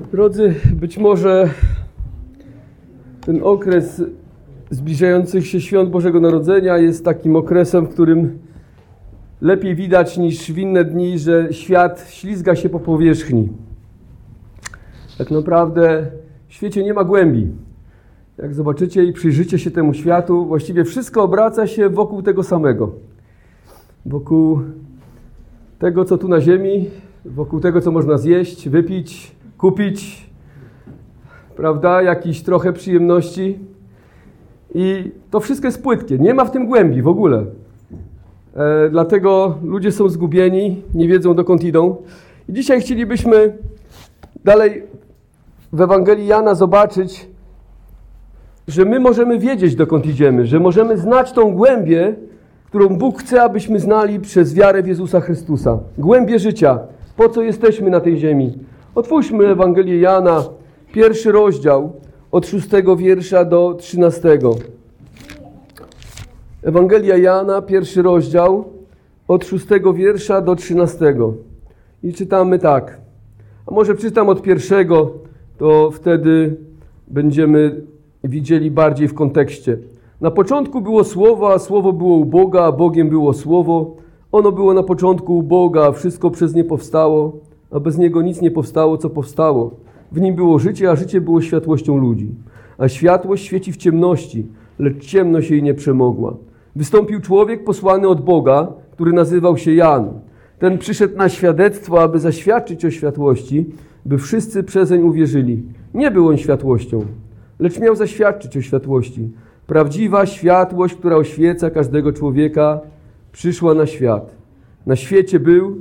Drodzy, być może ten okres zbliżających się świąt Bożego Narodzenia jest takim okresem, w którym lepiej widać niż w inne dni, że świat ślizga się po powierzchni. Tak naprawdę w świecie nie ma głębi. Jak zobaczycie i przyjrzycie się temu światu, właściwie wszystko obraca się wokół tego samego. Wokół tego, co tu na ziemi, wokół tego, co można zjeść, wypić, kupić, prawda, jakiś trochę przyjemności. I to wszystko jest płytkie, nie ma w tym głębi w ogóle. E, dlatego ludzie są zgubieni, nie wiedzą dokąd idą. I dzisiaj chcielibyśmy dalej w Ewangelii Jana zobaczyć, że my możemy wiedzieć dokąd idziemy, że możemy znać tą głębię, którą Bóg chce, abyśmy znali przez wiarę w Jezusa Chrystusa. Głębię życia, po co jesteśmy na tej ziemi. Otwórzmy Ewangelię Jana, pierwszy rozdział, od szóstego wiersza do trzynastego. Ewangelia Jana, pierwszy rozdział, od szóstego wiersza do trzynastego. I czytamy tak. A może przeczytam od pierwszego, to wtedy będziemy widzieli bardziej w kontekście. Na początku było Słowo, a Słowo było u Boga, a Bogiem było Słowo. Ono było na początku u Boga, a wszystko przez nie powstało, a bez niego nic nie powstało, co powstało. W nim było życie, a życie było światłością ludzi. A światłość świeci w ciemności, lecz ciemność jej nie przemogła. Wystąpił człowiek posłany od Boga, który nazywał się Jan. Ten przyszedł na świadectwo, aby zaświadczyć o światłości, by wszyscy przezeń uwierzyli. Nie był on światłością, lecz miał zaświadczyć o światłości. Prawdziwa światłość, która oświeca każdego człowieka, przyszła na świat. Na świecie był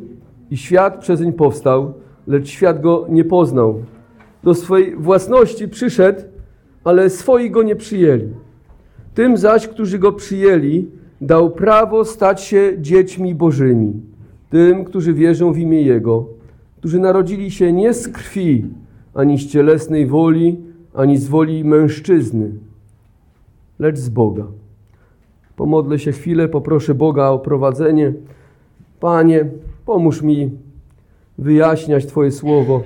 i świat przezeń powstał, lecz świat go nie poznał. Do swojej własności przyszedł, ale swoi go nie przyjęli. Tym zaś, którzy go przyjęli, dał prawo stać się dziećmi bożymi. Tym, którzy wierzą w imię Jego, którzy narodzili się nie z krwi, ani z cielesnej woli, ani z woli mężczyzny, lecz z Boga. Pomodlę się chwilę, poproszę Boga o prowadzenie. Panie, pomóż mi wyjaśniać Twoje słowo,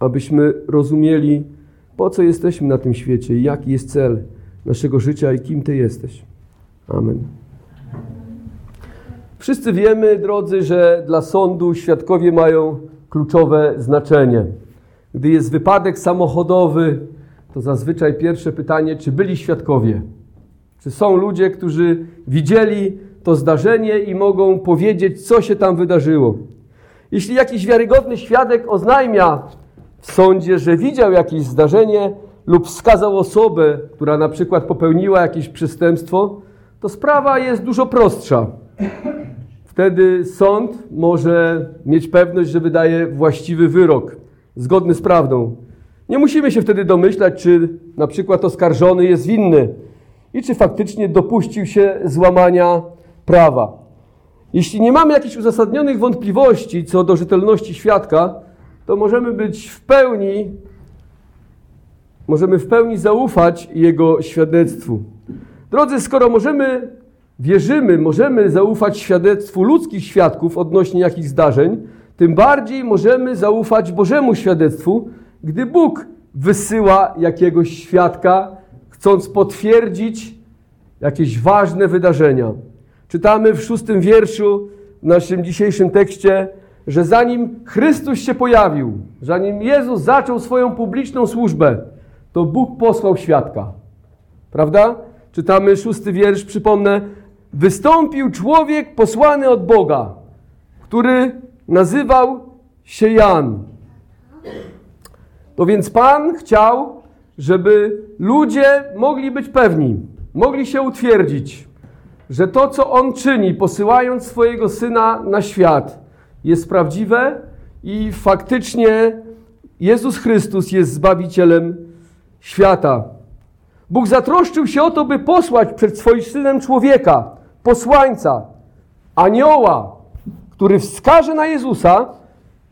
abyśmy rozumieli, po co jesteśmy na tym świecie jaki jest cel naszego życia i kim Ty jesteś. Amen. Wszyscy wiemy, drodzy, że dla sądu świadkowie mają kluczowe znaczenie. Gdy jest wypadek samochodowy, to zazwyczaj pierwsze pytanie, czy byli świadkowie? Czy są ludzie, którzy widzieli to zdarzenie i mogą powiedzieć, co się tam wydarzyło? Jeśli jakiś wiarygodny świadek oznajmia w sądzie, że widział jakieś zdarzenie lub wskazał osobę, która na przykład popełniła jakieś przestępstwo, to sprawa jest dużo prostsza. Wtedy sąd może mieć pewność, że wydaje właściwy wyrok, zgodny z prawdą. Nie musimy się wtedy domyślać, czy na przykład oskarżony jest winny i czy faktycznie dopuścił się złamania prawa. Jeśli nie mamy jakichś uzasadnionych wątpliwości co do rzetelności świadka, to możemy być w pełni, możemy w pełni zaufać jego świadectwu. Drodzy, skoro możemy, wierzymy, możemy zaufać świadectwu ludzkich świadków odnośnie jakichś zdarzeń, tym bardziej możemy zaufać Bożemu świadectwu, gdy Bóg wysyła jakiegoś świadka, chcąc potwierdzić jakieś ważne wydarzenia. Czytamy w szóstym wierszu w naszym dzisiejszym tekście, że zanim Chrystus się pojawił, zanim Jezus zaczął swoją publiczną służbę, to Bóg posłał świadka. Prawda? Czytamy szósty wiersz, przypomnę. Wystąpił człowiek posłany od Boga, który nazywał się Jan. To więc Pan chciał, żeby ludzie mogli być pewni, mogli się utwierdzić, że to, co On czyni, posyłając swojego Syna na świat, jest prawdziwe i faktycznie Jezus Chrystus jest Zbawicielem świata. Bóg zatroszczył się o to, by posłać przed swoim Synem człowieka, posłańca, anioła, który wskaże na Jezusa,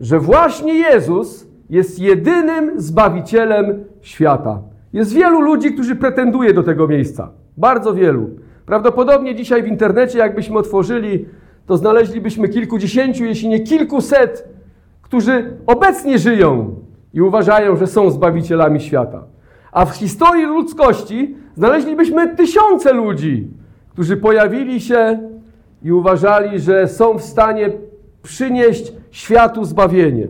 że właśnie Jezus jest jedynym Zbawicielem świata. Jest wielu ludzi, którzy pretenduje do tego miejsca. Bardzo wielu. Prawdopodobnie dzisiaj w internecie, jakbyśmy otworzyli, to znaleźlibyśmy kilkudziesięciu, jeśli nie kilkuset, którzy obecnie żyją i uważają, że są zbawicielami świata. A w historii ludzkości znaleźlibyśmy tysiące ludzi, którzy pojawili się i uważali, że są w stanie przynieść światu zbawienie.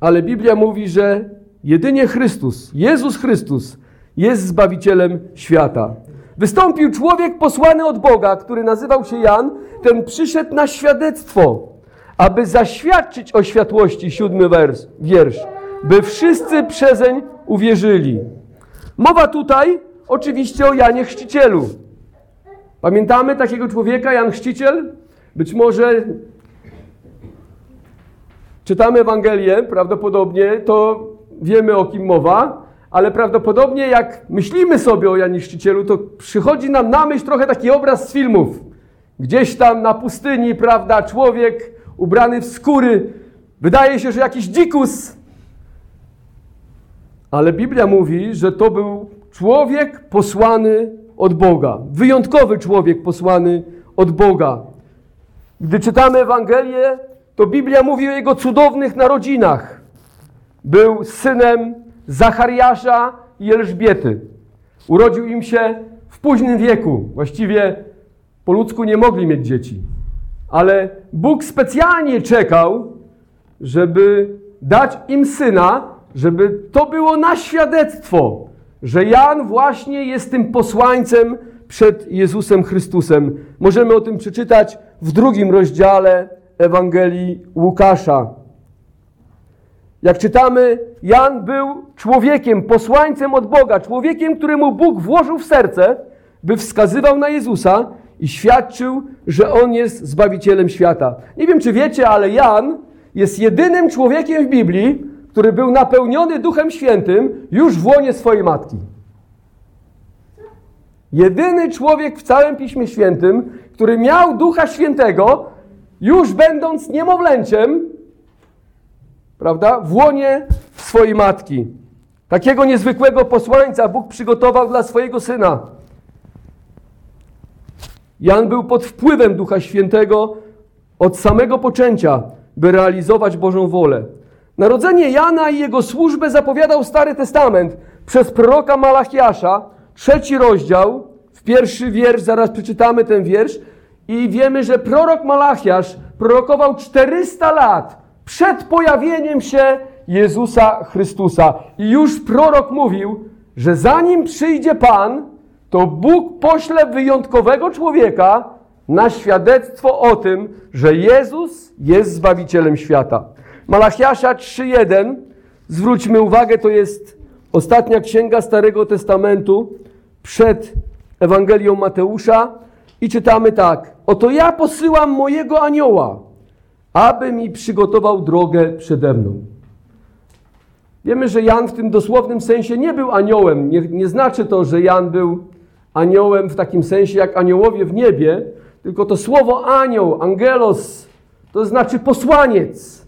Ale Biblia mówi, że jedynie Chrystus, Jezus Chrystus jest Zbawicielem świata. Wystąpił człowiek posłany od Boga, który nazywał się Jan, ten przyszedł na świadectwo, aby zaświadczyć o światłości, siódmy wers, wiersz, by wszyscy przezeń uwierzyli. Mowa tutaj oczywiście o Janie Chrzcicielu. Pamiętamy takiego człowieka, Jan Chrzciciel? Być może czytamy Ewangelię, prawdopodobnie to wiemy o kim mowa, ale prawdopodobnie jak myślimy sobie o Janie Chrzcicielu, to przychodzi nam na myśl trochę taki obraz z filmów. Gdzieś tam na pustyni, prawda, człowiek ubrany w skóry, wydaje się, że jakiś dzikus. Ale Biblia mówi, że to był człowiek posłany od Boga. Wyjątkowy człowiek posłany od Boga. Gdy czytamy Ewangelię, to Biblia mówi o jego cudownych narodzinach. Był synem Zachariasza i Elżbiety. Urodził im się w późnym wieku. Właściwie po ludzku nie mogli mieć dzieci. Ale Bóg specjalnie czekał, żeby dać im syna, żeby to było na świadectwo, że Jan właśnie jest tym posłańcem przed Jezusem Chrystusem. Możemy o tym przeczytać w drugim rozdziale Ewangelii Łukasza. Jak czytamy, Jan był człowiekiem, posłańcem od Boga, człowiekiem, któremu Bóg włożył w serce, by wskazywał na Jezusa i świadczył, że On jest Zbawicielem świata. Nie wiem, czy wiecie, ale Jan jest jedynym człowiekiem w Biblii, który był napełniony Duchem Świętym już w łonie swojej matki. Jedyny człowiek w całym Piśmie Świętym, który miał Ducha Świętego, już będąc niemowlęciem, prawda, w łonie swojej matki. Takiego niezwykłego posłańca Bóg przygotował dla swojego syna. Jan był pod wpływem Ducha Świętego od samego poczęcia, by realizować Bożą wolę. Narodzenie Jana i jego służbę zapowiadał Stary Testament przez proroka Malachiasza, trzeci rozdział, w pierwszy wiersz, zaraz przeczytamy ten wiersz i wiemy, że prorok Malachiasz prorokował 400 lat przed pojawieniem się Jezusa Chrystusa. I już prorok mówił, że zanim przyjdzie Pan, to Bóg pośle wyjątkowego człowieka na świadectwo o tym, że Jezus jest Zbawicielem świata. Malachiasza 3.1, zwróćmy uwagę, to jest ostatnia księga Starego Testamentu przed Ewangelią Mateusza i czytamy tak. Oto ja posyłam mojego anioła, aby mi przygotował drogę przede mną. Wiemy, że Jan w tym dosłownym sensie nie był aniołem. Nie, nie znaczy to, że Jan był aniołem w takim sensie jak aniołowie w niebie, tylko to słowo anioł, angelos, to znaczy posłaniec.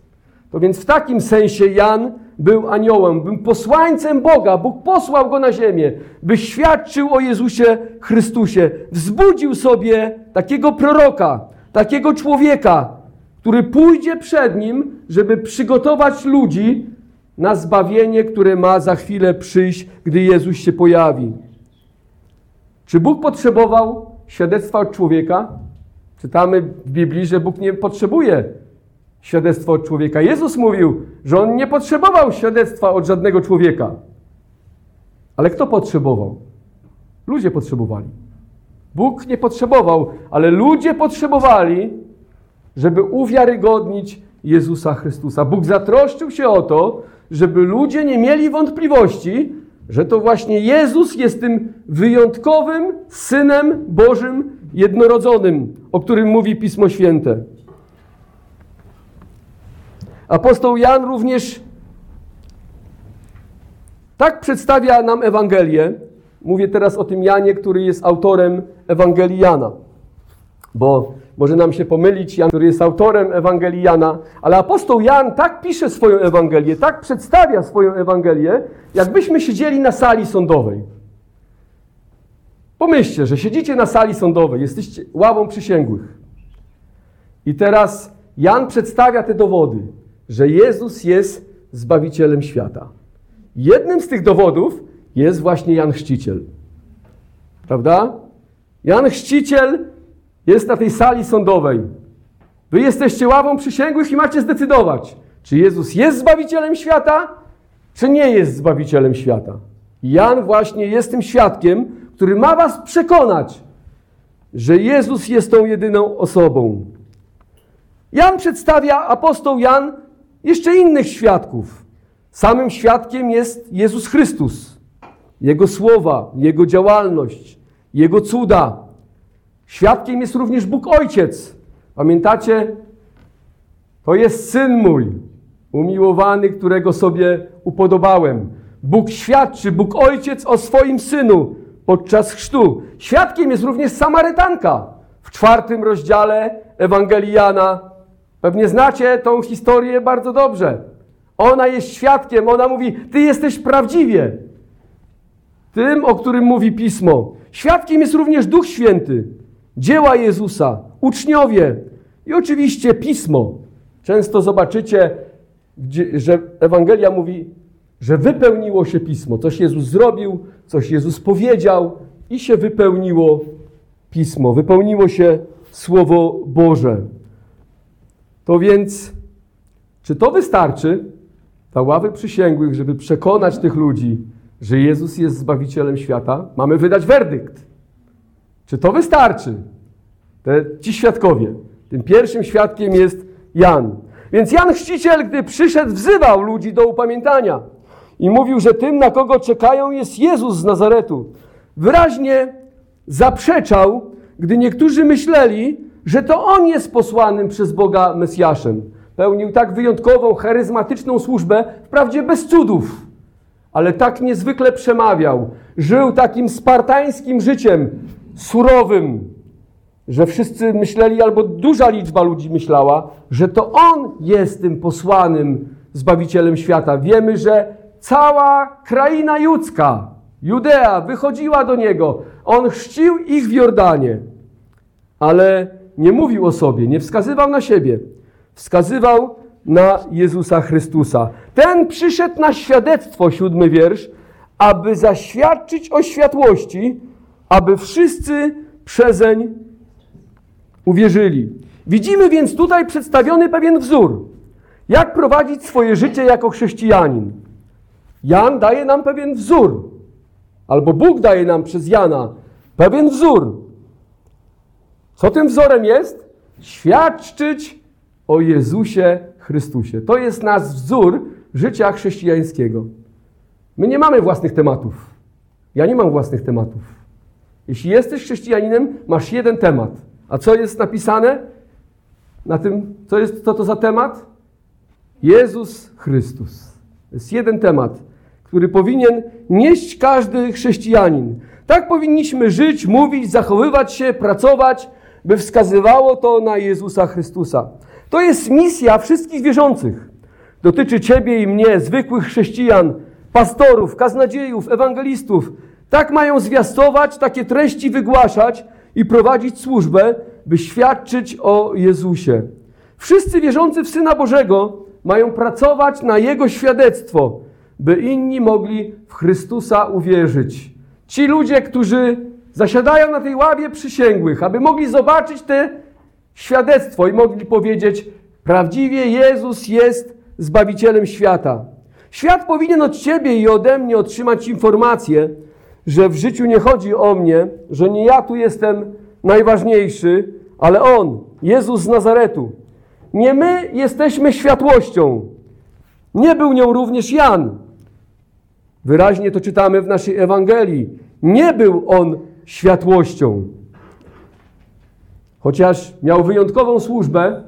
To więc w takim sensie Jan był aniołem, był posłańcem Boga. Bóg posłał go na ziemię, by świadczył o Jezusie Chrystusie. Wzbudził sobie takiego proroka, takiego człowieka, który pójdzie przed nim, żeby przygotować ludzi na zbawienie, które ma za chwilę przyjść, gdy Jezus się pojawi. Czy Bóg potrzebował świadectwa od człowieka? Czytamy w Biblii, że Bóg nie potrzebuje świadectwa od człowieka. Jezus mówił, że on nie potrzebował świadectwa od żadnego człowieka. Ale kto potrzebował? Ludzie potrzebowali. Bóg nie potrzebował, ale ludzie potrzebowali, żeby uwiarygodnić Jezusa Chrystusa. Bóg zatroszczył się o to, żeby ludzie nie mieli wątpliwości, że to właśnie Jezus jest tym wyjątkowym Synem Bożym jednorodzonym, o którym mówi Pismo Święte. Apostoł Jan również tak przedstawia nam Ewangelię. Mówię teraz o tym Janie, który jest autorem Ewangelii Jana. Bo może nam się pomylić, Jan, który jest autorem Ewangelii Jana, ale apostoł Jan tak pisze swoją Ewangelię, tak przedstawia swoją Ewangelię, jakbyśmy siedzieli na sali sądowej. Pomyślcie, że siedzicie na sali sądowej, jesteście ławą przysięgłych. I teraz Jan przedstawia te dowody, że Jezus jest Zbawicielem świata. Jednym z tych dowodów jest właśnie Jan Chrzciciel. Prawda? Jan Chrzciciel jest na tej sali sądowej. Wy jesteście ławą przysięgłych i macie zdecydować, czy Jezus jest Zbawicielem świata, czy nie jest Zbawicielem świata. Jan właśnie jest tym świadkiem, który ma was przekonać, że Jezus jest tą jedyną osobą. Jan przedstawia, apostoł Jan, jeszcze innych świadków. Samym świadkiem jest Jezus Chrystus. Jego słowa, Jego działalność, Jego cuda. Świadkiem jest również Bóg Ojciec. Pamiętacie? To jest Syn mój, umiłowany, którego sobie upodobałem. Bóg świadczy, Bóg Ojciec o swoim Synu podczas chrztu. Świadkiem jest również Samarytanka. W czwartym rozdziale Ewangelii Jana. Pewnie znacie tą historię bardzo dobrze. Ona jest świadkiem, ona mówi, ty jesteś prawdziwie tym, o którym mówi Pismo. Świadkiem jest również Duch Święty, dzieła Jezusa, uczniowie i oczywiście Pismo. Często zobaczycie, że Ewangelia mówi, że wypełniło się Pismo. Coś Jezus zrobił, coś Jezus powiedział i się wypełniło Pismo, wypełniło się Słowo Boże. To więc, czy to wystarczy dla ławy przysięgłych, żeby przekonać tych ludzi, że Jezus jest Zbawicielem świata? Mamy wydać werdykt. Czy to wystarczy? Te, ci świadkowie. Tym pierwszym świadkiem jest Jan. Więc Jan Chrzciciel, gdy przyszedł, wzywał ludzi do upamiętania i mówił, że tym, na kogo czekają, jest Jezus z Nazaretu. Wyraźnie zaprzeczał, gdy niektórzy myśleli, że to On jest posłanym przez Boga Mesjaszem. Pełnił tak wyjątkową, charyzmatyczną służbę, wprawdzie bez cudów, ale tak niezwykle przemawiał. Żył takim spartańskim życiem, surowym, że wszyscy myśleli, albo duża liczba ludzi myślała, że to On jest tym posłanym Zbawicielem świata. Wiemy, że cała kraina judzka, Judea, wychodziła do Niego. On chrzcił ich w Jordanie, ale nie mówił o sobie, nie wskazywał na siebie. Wskazywał na Jezusa Chrystusa. Ten przyszedł na świadectwo, siódmy wiersz, aby zaświadczyć o światłości, aby wszyscy przezeń uwierzyli. Widzimy więc tutaj przedstawiony pewien wzór, jak prowadzić swoje życie jako chrześcijanin. Jan daje nam pewien wzór, albo Bóg daje nam przez Jana pewien wzór. Co tym wzorem jest? Świadczyć o Jezusie Chrystusie. To jest nasz wzór życia chrześcijańskiego. My nie mamy własnych tematów. Ja nie mam własnych tematów. Jeśli jesteś chrześcijaninem, masz jeden temat. A co jest napisane na tym, co, jest, co to za temat? Jezus Chrystus. Jest jeden temat, który powinien nieść każdy chrześcijanin. Tak powinniśmy żyć, mówić, zachowywać się, pracować, by wskazywało to na Jezusa Chrystusa. To jest misja wszystkich wierzących. Dotyczy Ciebie i mnie, zwykłych chrześcijan, pastorów, kaznodziejów, ewangelistów. Tak mają zwiastować, takie treści wygłaszać i prowadzić służbę, by świadczyć o Jezusie. Wszyscy wierzący w Syna Bożego mają pracować na Jego świadectwo, by inni mogli w Chrystusa uwierzyć. Ci ludzie, którzy zasiadają na tej ławie przysięgłych, aby mogli zobaczyć te świadectwo i mogli powiedzieć: Prawdziwie Jezus jest Zbawicielem świata. Świat powinien od Ciebie i ode mnie otrzymać informację, że w życiu nie chodzi o mnie, że nie ja tu jestem najważniejszy, ale On, Jezus z Nazaretu. Nie my jesteśmy światłością. Nie był nią również Jan. Wyraźnie to czytamy w naszej Ewangelii. Nie był on światłością. Chociaż miał wyjątkową służbę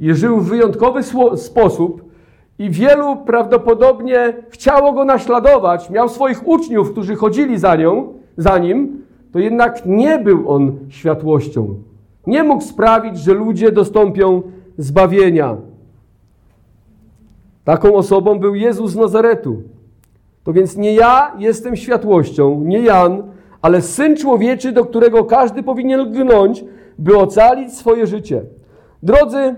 i żył w wyjątkowy sposób, i wielu prawdopodobnie chciało go naśladować, miał swoich uczniów, którzy chodzili za, nią, za nim, to jednak nie był on światłością. Nie mógł sprawić, że ludzie dostąpią zbawienia. Taką osobą był Jezus z Nazaretu. To więc nie ja jestem światłością, nie Jan, ale Syn Człowieczy, do którego każdy powinien lgnąć, by ocalić swoje życie. Drodzy,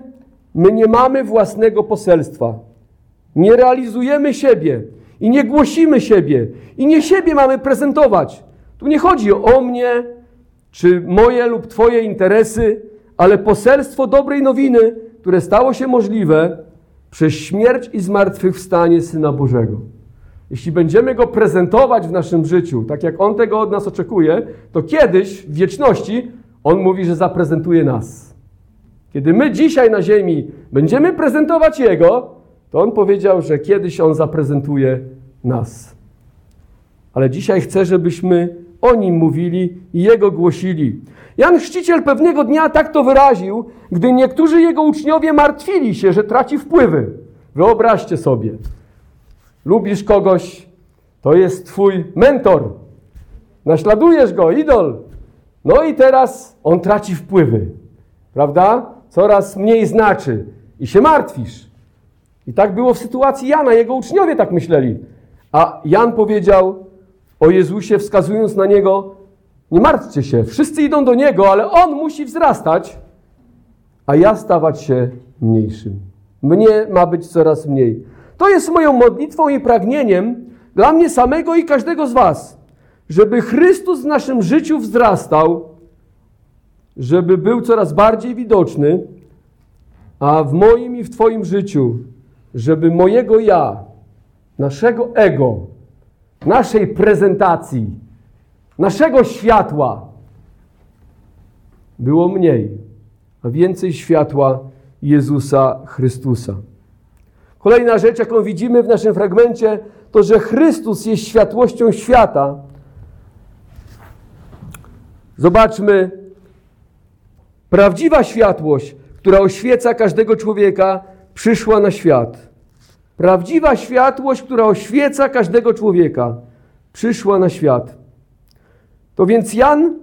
my nie mamy własnego poselstwa. Nie realizujemy siebie i nie głosimy siebie i nie siebie mamy prezentować. Tu nie chodzi o mnie, czy moje lub Twoje interesy, ale poselstwo dobrej nowiny, które stało się możliwe przez śmierć i zmartwychwstanie Syna Bożego. Jeśli będziemy Go prezentować w naszym życiu, tak jak On tego od nas oczekuje, to kiedyś w wieczności On mówi, że zaprezentuje nas. Kiedy my dzisiaj na ziemi będziemy prezentować Jego, to On powiedział, że kiedyś On zaprezentuje nas. Ale dzisiaj chcę, żebyśmy o Nim mówili i Jego głosili. Jan Chrzciciel pewnego dnia tak to wyraził, gdy niektórzy Jego uczniowie martwili się, że traci wpływy. Wyobraźcie sobie, lubisz kogoś, to jest Twój mentor, naśladujesz go, idol. No i teraz on traci wpływy, prawda? Coraz mniej znaczy i się martwisz. I tak było w sytuacji Jana, jego uczniowie tak myśleli. A Jan powiedział o Jezusie, wskazując na niego: Nie martwcie się, wszyscy idą do niego, ale on musi wzrastać, a ja stawać się mniejszym. Mnie ma być coraz mniej. To jest moją modlitwą i pragnieniem dla mnie samego i każdego z Was, żeby Chrystus w naszym życiu wzrastał, żeby był coraz bardziej widoczny, a w moim i w Twoim życiu, żeby mojego ja, naszego ego, naszej prezentacji, naszego światła było mniej, a więcej światła Jezusa Chrystusa. Kolejna rzecz, jaką widzimy w naszym fragmencie, to że Chrystus jest światłością świata. Zobaczmy, prawdziwa światłość, która oświeca każdego człowieka, przyszła na świat. Prawdziwa światłość, która oświeca każdego człowieka, przyszła na świat. To więc Jan,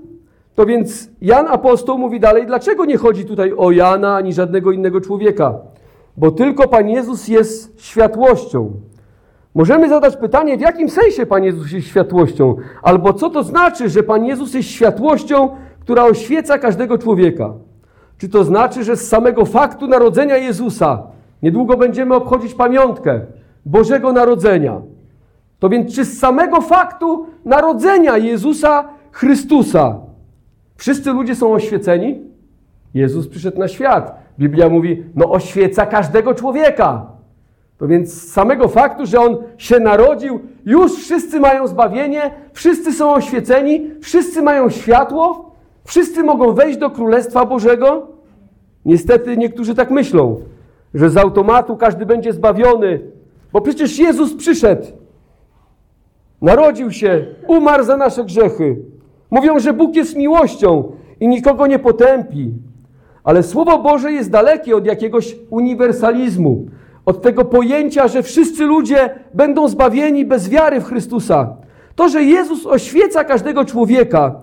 to więc Jan apostoł mówi dalej, dlaczego nie chodzi tutaj o Jana ani żadnego innego człowieka? Bo tylko Pan Jezus jest światłością. Możemy zadać pytanie, w jakim sensie Pan Jezus jest światłością? Albo co to znaczy, że Pan Jezus jest światłością, która oświeca każdego człowieka? Czy to znaczy, że z samego faktu narodzenia Jezusa, niedługo będziemy obchodzić pamiątkę Bożego Narodzenia, to więc czy z samego faktu narodzenia Jezusa Chrystusa wszyscy ludzie są oświeceni? Jezus przyszedł na świat. Biblia mówi, no oświeca każdego człowieka. To więc z samego faktu, że On się narodził, już wszyscy mają zbawienie, wszyscy są oświeceni, wszyscy mają światło, wszyscy mogą wejść do Królestwa Bożego. Niestety niektórzy tak myślą, że z automatu każdy będzie zbawiony, bo przecież Jezus przyszedł, narodził się, umarł za nasze grzechy. Mówią, że Bóg jest miłością i nikogo nie potępi. Ale Słowo Boże jest dalekie od jakiegoś uniwersalizmu, od tego pojęcia, że wszyscy ludzie będą zbawieni bez wiary w Chrystusa. To, że Jezus oświeca każdego człowieka,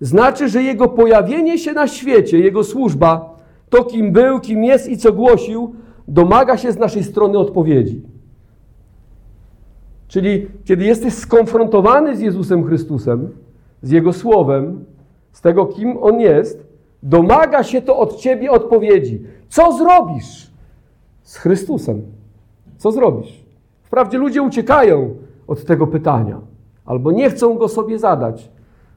znaczy, że Jego pojawienie się na świecie, Jego służba, to kim był, kim jest i co głosił, domaga się z naszej strony odpowiedzi. Czyli kiedy jesteś skonfrontowany z Jezusem Chrystusem, z Jego Słowem, z tego, kim On jest, domaga się to od Ciebie odpowiedzi. Co zrobisz z Chrystusem? Co zrobisz? Wprawdzie ludzie uciekają od tego pytania, albo nie chcą go sobie zadać,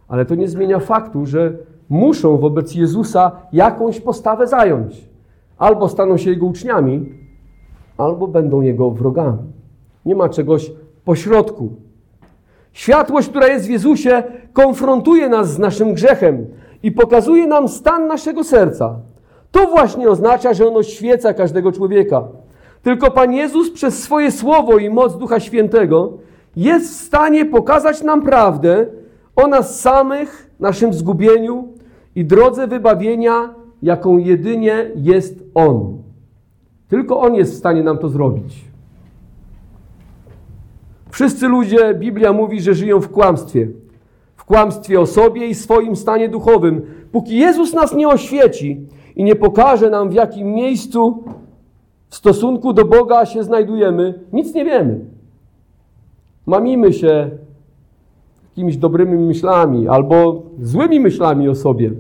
ale to nie zmienia faktu, że muszą wobec Jezusa jakąś postawę zająć. Albo staną się Jego uczniami, albo będą Jego wrogami. Nie ma czegoś pośrodku. Światłość, która jest w Jezusie, konfrontuje nas z naszym grzechem i pokazuje nam stan naszego serca. To właśnie oznacza, że ono świeca każdego człowieka. Tylko Pan Jezus przez swoje słowo i moc Ducha Świętego jest w stanie pokazać nam prawdę o nas samych, naszym zgubieniu i drodze wybawienia, jaką jedynie jest On. Tylko On jest w stanie nam to zrobić. Wszyscy ludzie, Biblia mówi, że żyją w kłamstwie. W kłamstwie o sobie i swoim stanie duchowym. Póki Jezus nas nie oświeci i nie pokaże nam, w jakim miejscu w stosunku do Boga się znajdujemy, nic nie wiemy. Mamimy się jakimiś dobrymi myślami albo złymi myślami o sobie.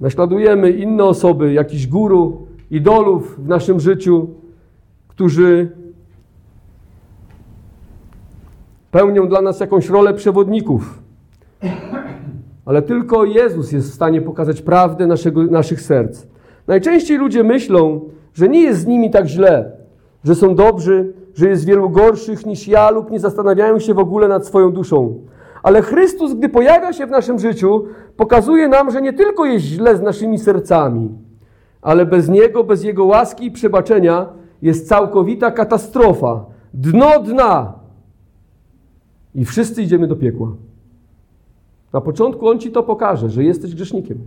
Naśladujemy inne osoby, jakichś guru, idolów w naszym życiu, którzy pełnią dla nas jakąś rolę przewodników. Ale tylko Jezus jest w stanie pokazać prawdę naszego, naszych serc. Najczęściej ludzie myślą, że nie jest z nimi tak źle, że są dobrzy, że jest wielu gorszych niż ja lub nie zastanawiają się w ogóle nad swoją duszą. Ale Chrystus, gdy pojawia się w naszym życiu, pokazuje nam, że nie tylko jest źle z naszymi sercami, ale bez Niego, bez Jego łaski i przebaczenia jest całkowita katastrofa. Dno dna. I wszyscy idziemy do piekła. Na początku On ci to pokaże, że jesteś grzesznikiem,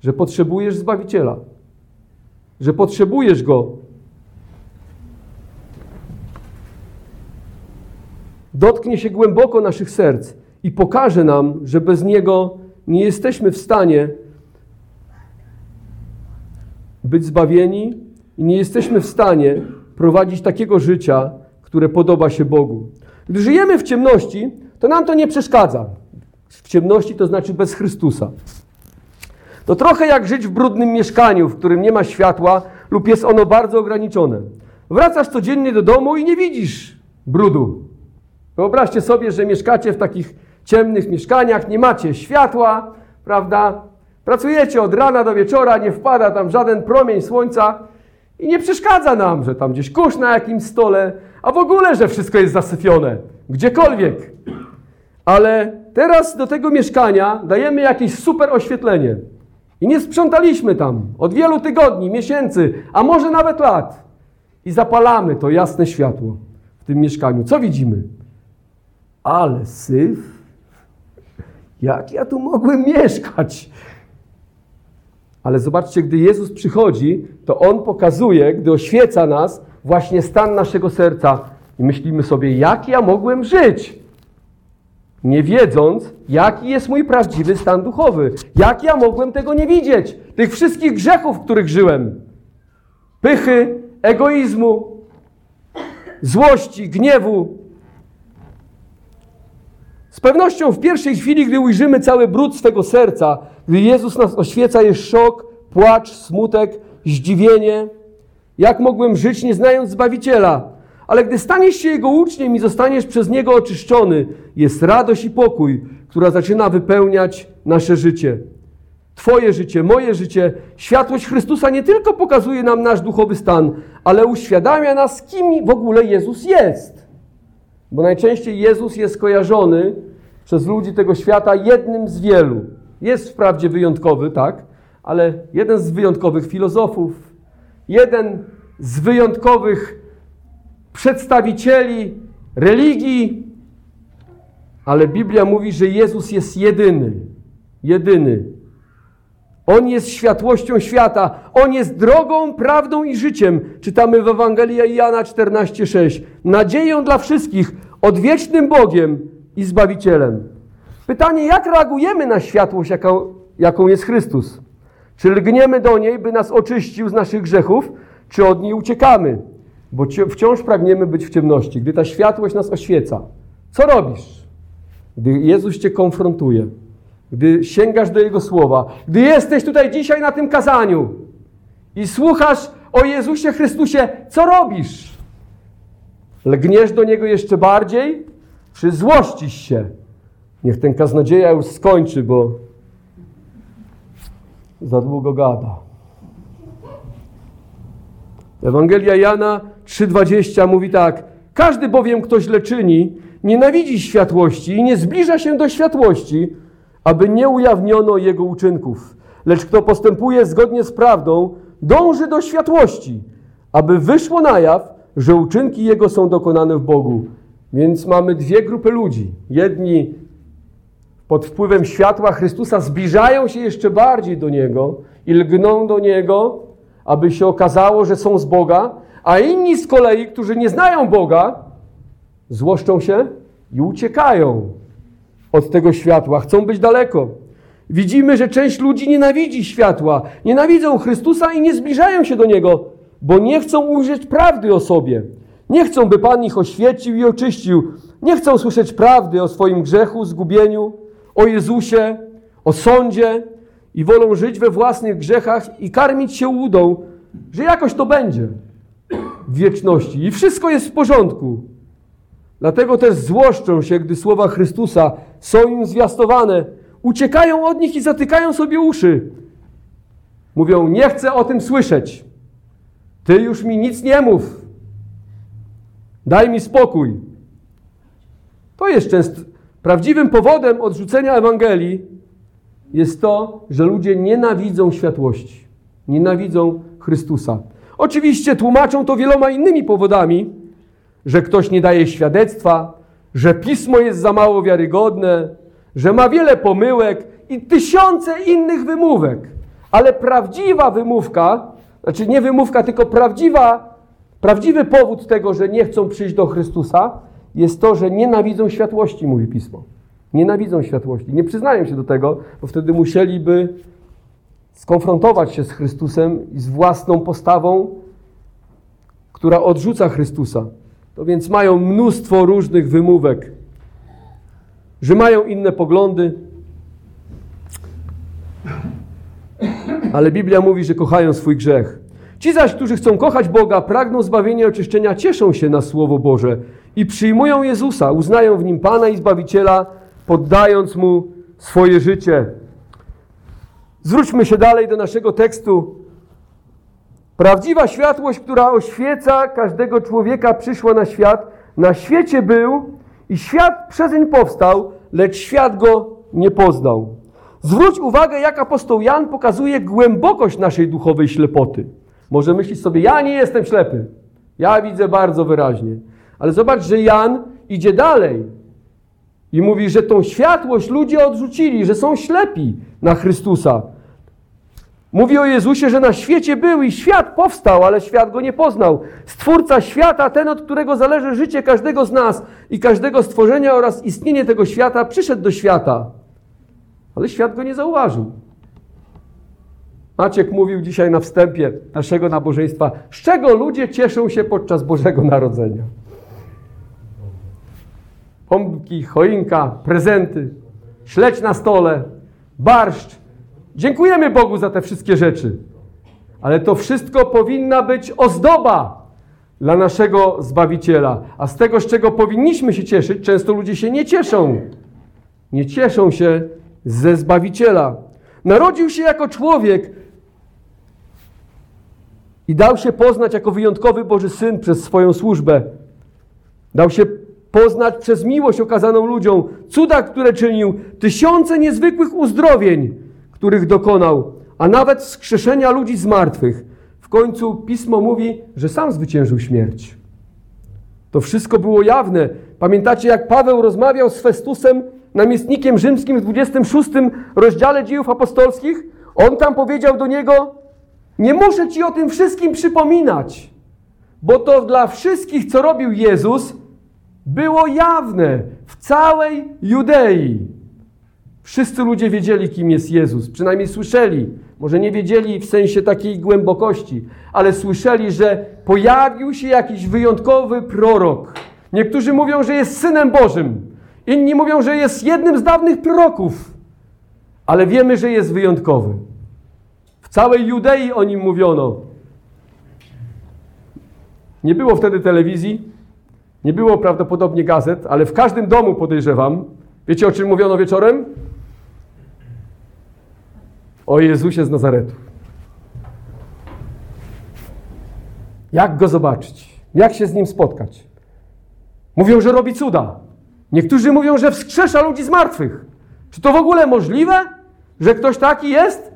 że potrzebujesz Zbawiciela, że potrzebujesz Go. Dotknie się głęboko naszych serc i pokaże nam, że bez Niego nie jesteśmy w stanie być zbawieni i nie jesteśmy w stanie prowadzić takiego życia, które podoba się Bogu. Gdy żyjemy w ciemności, to nam to nie przeszkadza. W ciemności to znaczy bez Chrystusa. To trochę jak żyć w brudnym mieszkaniu, w którym nie ma światła lub jest ono bardzo ograniczone. Wracasz codziennie do domu i nie widzisz brudu. Wyobraźcie sobie, że mieszkacie w takich ciemnych mieszkaniach, nie macie światła, prawda? Pracujecie od rana do wieczora, nie wpada tam żaden promień słońca i nie przeszkadza nam, że tam gdzieś kurz na jakimś stole, a w ogóle, że wszystko jest zasypione, gdziekolwiek. Ale teraz do tego mieszkania dajemy jakieś super oświetlenie. I nie sprzątaliśmy tam od wielu tygodni, miesięcy, a może nawet lat. I zapalamy to jasne światło w tym mieszkaniu. Co widzimy? Ale syf. Jak ja tu mogłem mieszkać? Ale zobaczcie, gdy Jezus przychodzi, to On pokazuje, gdy oświeca nas, właśnie stan naszego serca. I myślimy sobie, jak ja mogłem żyć? Nie wiedząc, jaki jest mój prawdziwy stan duchowy. Jak ja mogłem tego nie widzieć? Tych wszystkich grzechów, w których żyłem. Pychy, egoizmu, złości, gniewu. Z pewnością w pierwszej chwili, gdy ujrzymy cały brud swego serca, gdy Jezus nas oświeca, jest szok, płacz, smutek, zdziwienie. Jak mogłem żyć, nie znając Zbawiciela? Ale gdy staniesz się Jego uczniem i zostaniesz przez Niego oczyszczony, jest radość i pokój, która zaczyna wypełniać nasze życie. Twoje życie, moje życie, światłość Chrystusa nie tylko pokazuje nam nasz duchowy stan, ale uświadamia nas, kim w ogóle Jezus jest. Bo najczęściej Jezus jest kojarzony przez ludzi tego świata jednym z wielu. Jest wprawdzie wyjątkowy, tak, ale jeden z wyjątkowych filozofów, jeden z wyjątkowych przedstawicieli religii, ale Biblia mówi, że Jezus jest jedyny. Jedyny. On jest światłością świata. On jest drogą, prawdą i życiem. Czytamy w Ewangelii Jana 14:6. Nadzieją dla wszystkich, odwiecznym Bogiem i Zbawicielem. Pytanie, jak reagujemy na światłość, jaką, jaką jest Chrystus? Czy lgniemy do niej, by nas oczyścił z naszych grzechów, czy od niej uciekamy? Bo wciąż pragniemy być w ciemności, gdy ta światłość nas oświeca. Co robisz? Gdy Jezus cię konfrontuje, gdy sięgasz do Jego słowa, gdy jesteś tutaj dzisiaj na tym kazaniu i słuchasz o Jezusie Chrystusie, co robisz? Lgniesz do Niego jeszcze bardziej, czy złościsz się? Niech ten kaznodzieja już skończy, bo za długo gada. Ewangelia Jana 3,20 mówi tak. Każdy bowiem, kto źle czyni, nienawidzi światłości i nie zbliża się do światłości, aby nie ujawniono jego uczynków. Lecz kto postępuje zgodnie z prawdą, dąży do światłości, aby wyszło na jaw, że uczynki jego są dokonane w Bogu. Więc mamy dwie grupy ludzi. Jedni pod wpływem światła Chrystusa zbliżają się jeszcze bardziej do Niego i lgną do Niego, aby się okazało, że są z Boga, a inni z kolei, którzy nie znają Boga, złoszczą się i uciekają od tego światła, chcą być daleko. Widzimy, że część ludzi nienawidzi światła, nienawidzą Chrystusa i nie zbliżają się do Niego, bo nie chcą ujrzeć prawdy o sobie. Nie chcą, by Pan ich oświecił i oczyścił. Nie chcą słyszeć prawdy o swoim grzechu, zgubieniu, o Jezusie, o sądzie i wolą żyć we własnych grzechach i karmić się łudą, że jakoś to będzie. w wieczności. I wszystko jest w porządku. Dlatego też złoszczą się, gdy słowa Chrystusa są im zwiastowane. Uciekają od nich i zatykają sobie uszy. Mówią, nie chcę o tym słyszeć. Ty już mi nic nie mów. Daj mi spokój. To jest często prawdziwym powodem odrzucenia Ewangelii jest to, że ludzie nienawidzą światłości. Nienawidzą Chrystusa. Oczywiście tłumaczą to wieloma innymi powodami, że ktoś nie daje świadectwa, że pismo jest za mało wiarygodne, że ma wiele pomyłek i tysiące innych wymówek. Ale prawdziwa wymówka, znaczy nie wymówka, tylko prawdziwa, prawdziwy powód tego, że nie chcą przyjść do Chrystusa, jest to, że nienawidzą światłości, mówi pismo. Nienawidzą światłości. Nie przyznają się do tego, bo wtedy musieliby skonfrontować się z Chrystusem i z własną postawą, która odrzuca Chrystusa. Więc mają mnóstwo różnych wymówek, że mają inne poglądy, ale Biblia mówi, że kochają swój grzech. Ci zaś, którzy chcą kochać Boga, pragną zbawienia i oczyszczenia, cieszą się na Słowo Boże i przyjmują Jezusa, uznają w Nim Pana i Zbawiciela, poddając Mu swoje życie. Zwróćmy się dalej do naszego tekstu. Prawdziwa światłość, która oświeca każdego człowieka, przyszła na świat. Na świecie był i świat przezeń powstał, lecz świat go nie poznał. Zwróć uwagę, jak apostoł Jan pokazuje głębokość naszej duchowej ślepoty. Może myślisz sobie, ja nie jestem ślepy. Ja widzę bardzo wyraźnie. Ale zobacz, że Jan idzie dalej i mówi, że tą światłość ludzie odrzucili, że są ślepi na Chrystusa. Mówi o Jezusie, że na świecie był i świat powstał, ale świat go nie poznał. Stwórca świata, ten, od którego zależy życie każdego z nas i każdego stworzenia oraz istnienie tego świata, przyszedł do świata, ale świat go nie zauważył. Maciek mówił dzisiaj na wstępie naszego nabożeństwa, z czego ludzie cieszą się podczas Bożego Narodzenia. Pompki, choinka, prezenty, śledź na stole, barszcz. Dziękujemy Bogu za te wszystkie rzeczy. Ale to wszystko powinna być ozdoba dla naszego Zbawiciela. A z tego, z czego powinniśmy się cieszyć, często ludzie się nie cieszą. Nie cieszą się ze Zbawiciela. Narodził się jako człowiek i dał się poznać jako wyjątkowy Boży Syn przez swoją służbę. Dał się poznać przez miłość okazaną ludziom, cuda, które czynił, tysiące niezwykłych uzdrowień, których dokonał, a nawet wskrzeszenia ludzi z martwych. W końcu Pismo mówi, że sam zwyciężył śmierć. To wszystko było jawne. Pamiętacie, jak Paweł rozmawiał z Festusem, namiestnikiem rzymskim w 26 rozdziale dziejów apostolskich? On tam powiedział do niego, nie muszę ci o tym wszystkim przypominać, bo to dla wszystkich, co robił Jezus, było jawne w całej Judei. Wszyscy ludzie wiedzieli, kim jest Jezus, przynajmniej słyszeli. Może nie wiedzieli w sensie takiej głębokości, ale słyszeli, że pojawił się jakiś wyjątkowy prorok. Niektórzy mówią, że jest synem Bożym, inni mówią, że jest jednym z dawnych proroków, ale wiemy, że jest wyjątkowy. W całej Judei o nim mówiono. Nie było wtedy telewizji, nie było prawdopodobnie gazet, ale w każdym domu podejrzewam. Wiecie o czym mówiono wieczorem? O Jezusie z Nazaretu. Jak go zobaczyć? Jak się z nim spotkać? Mówią, że robi cuda. Niektórzy mówią, że wskrzesza ludzi z martwych. Czy to w ogóle możliwe, że ktoś taki jest?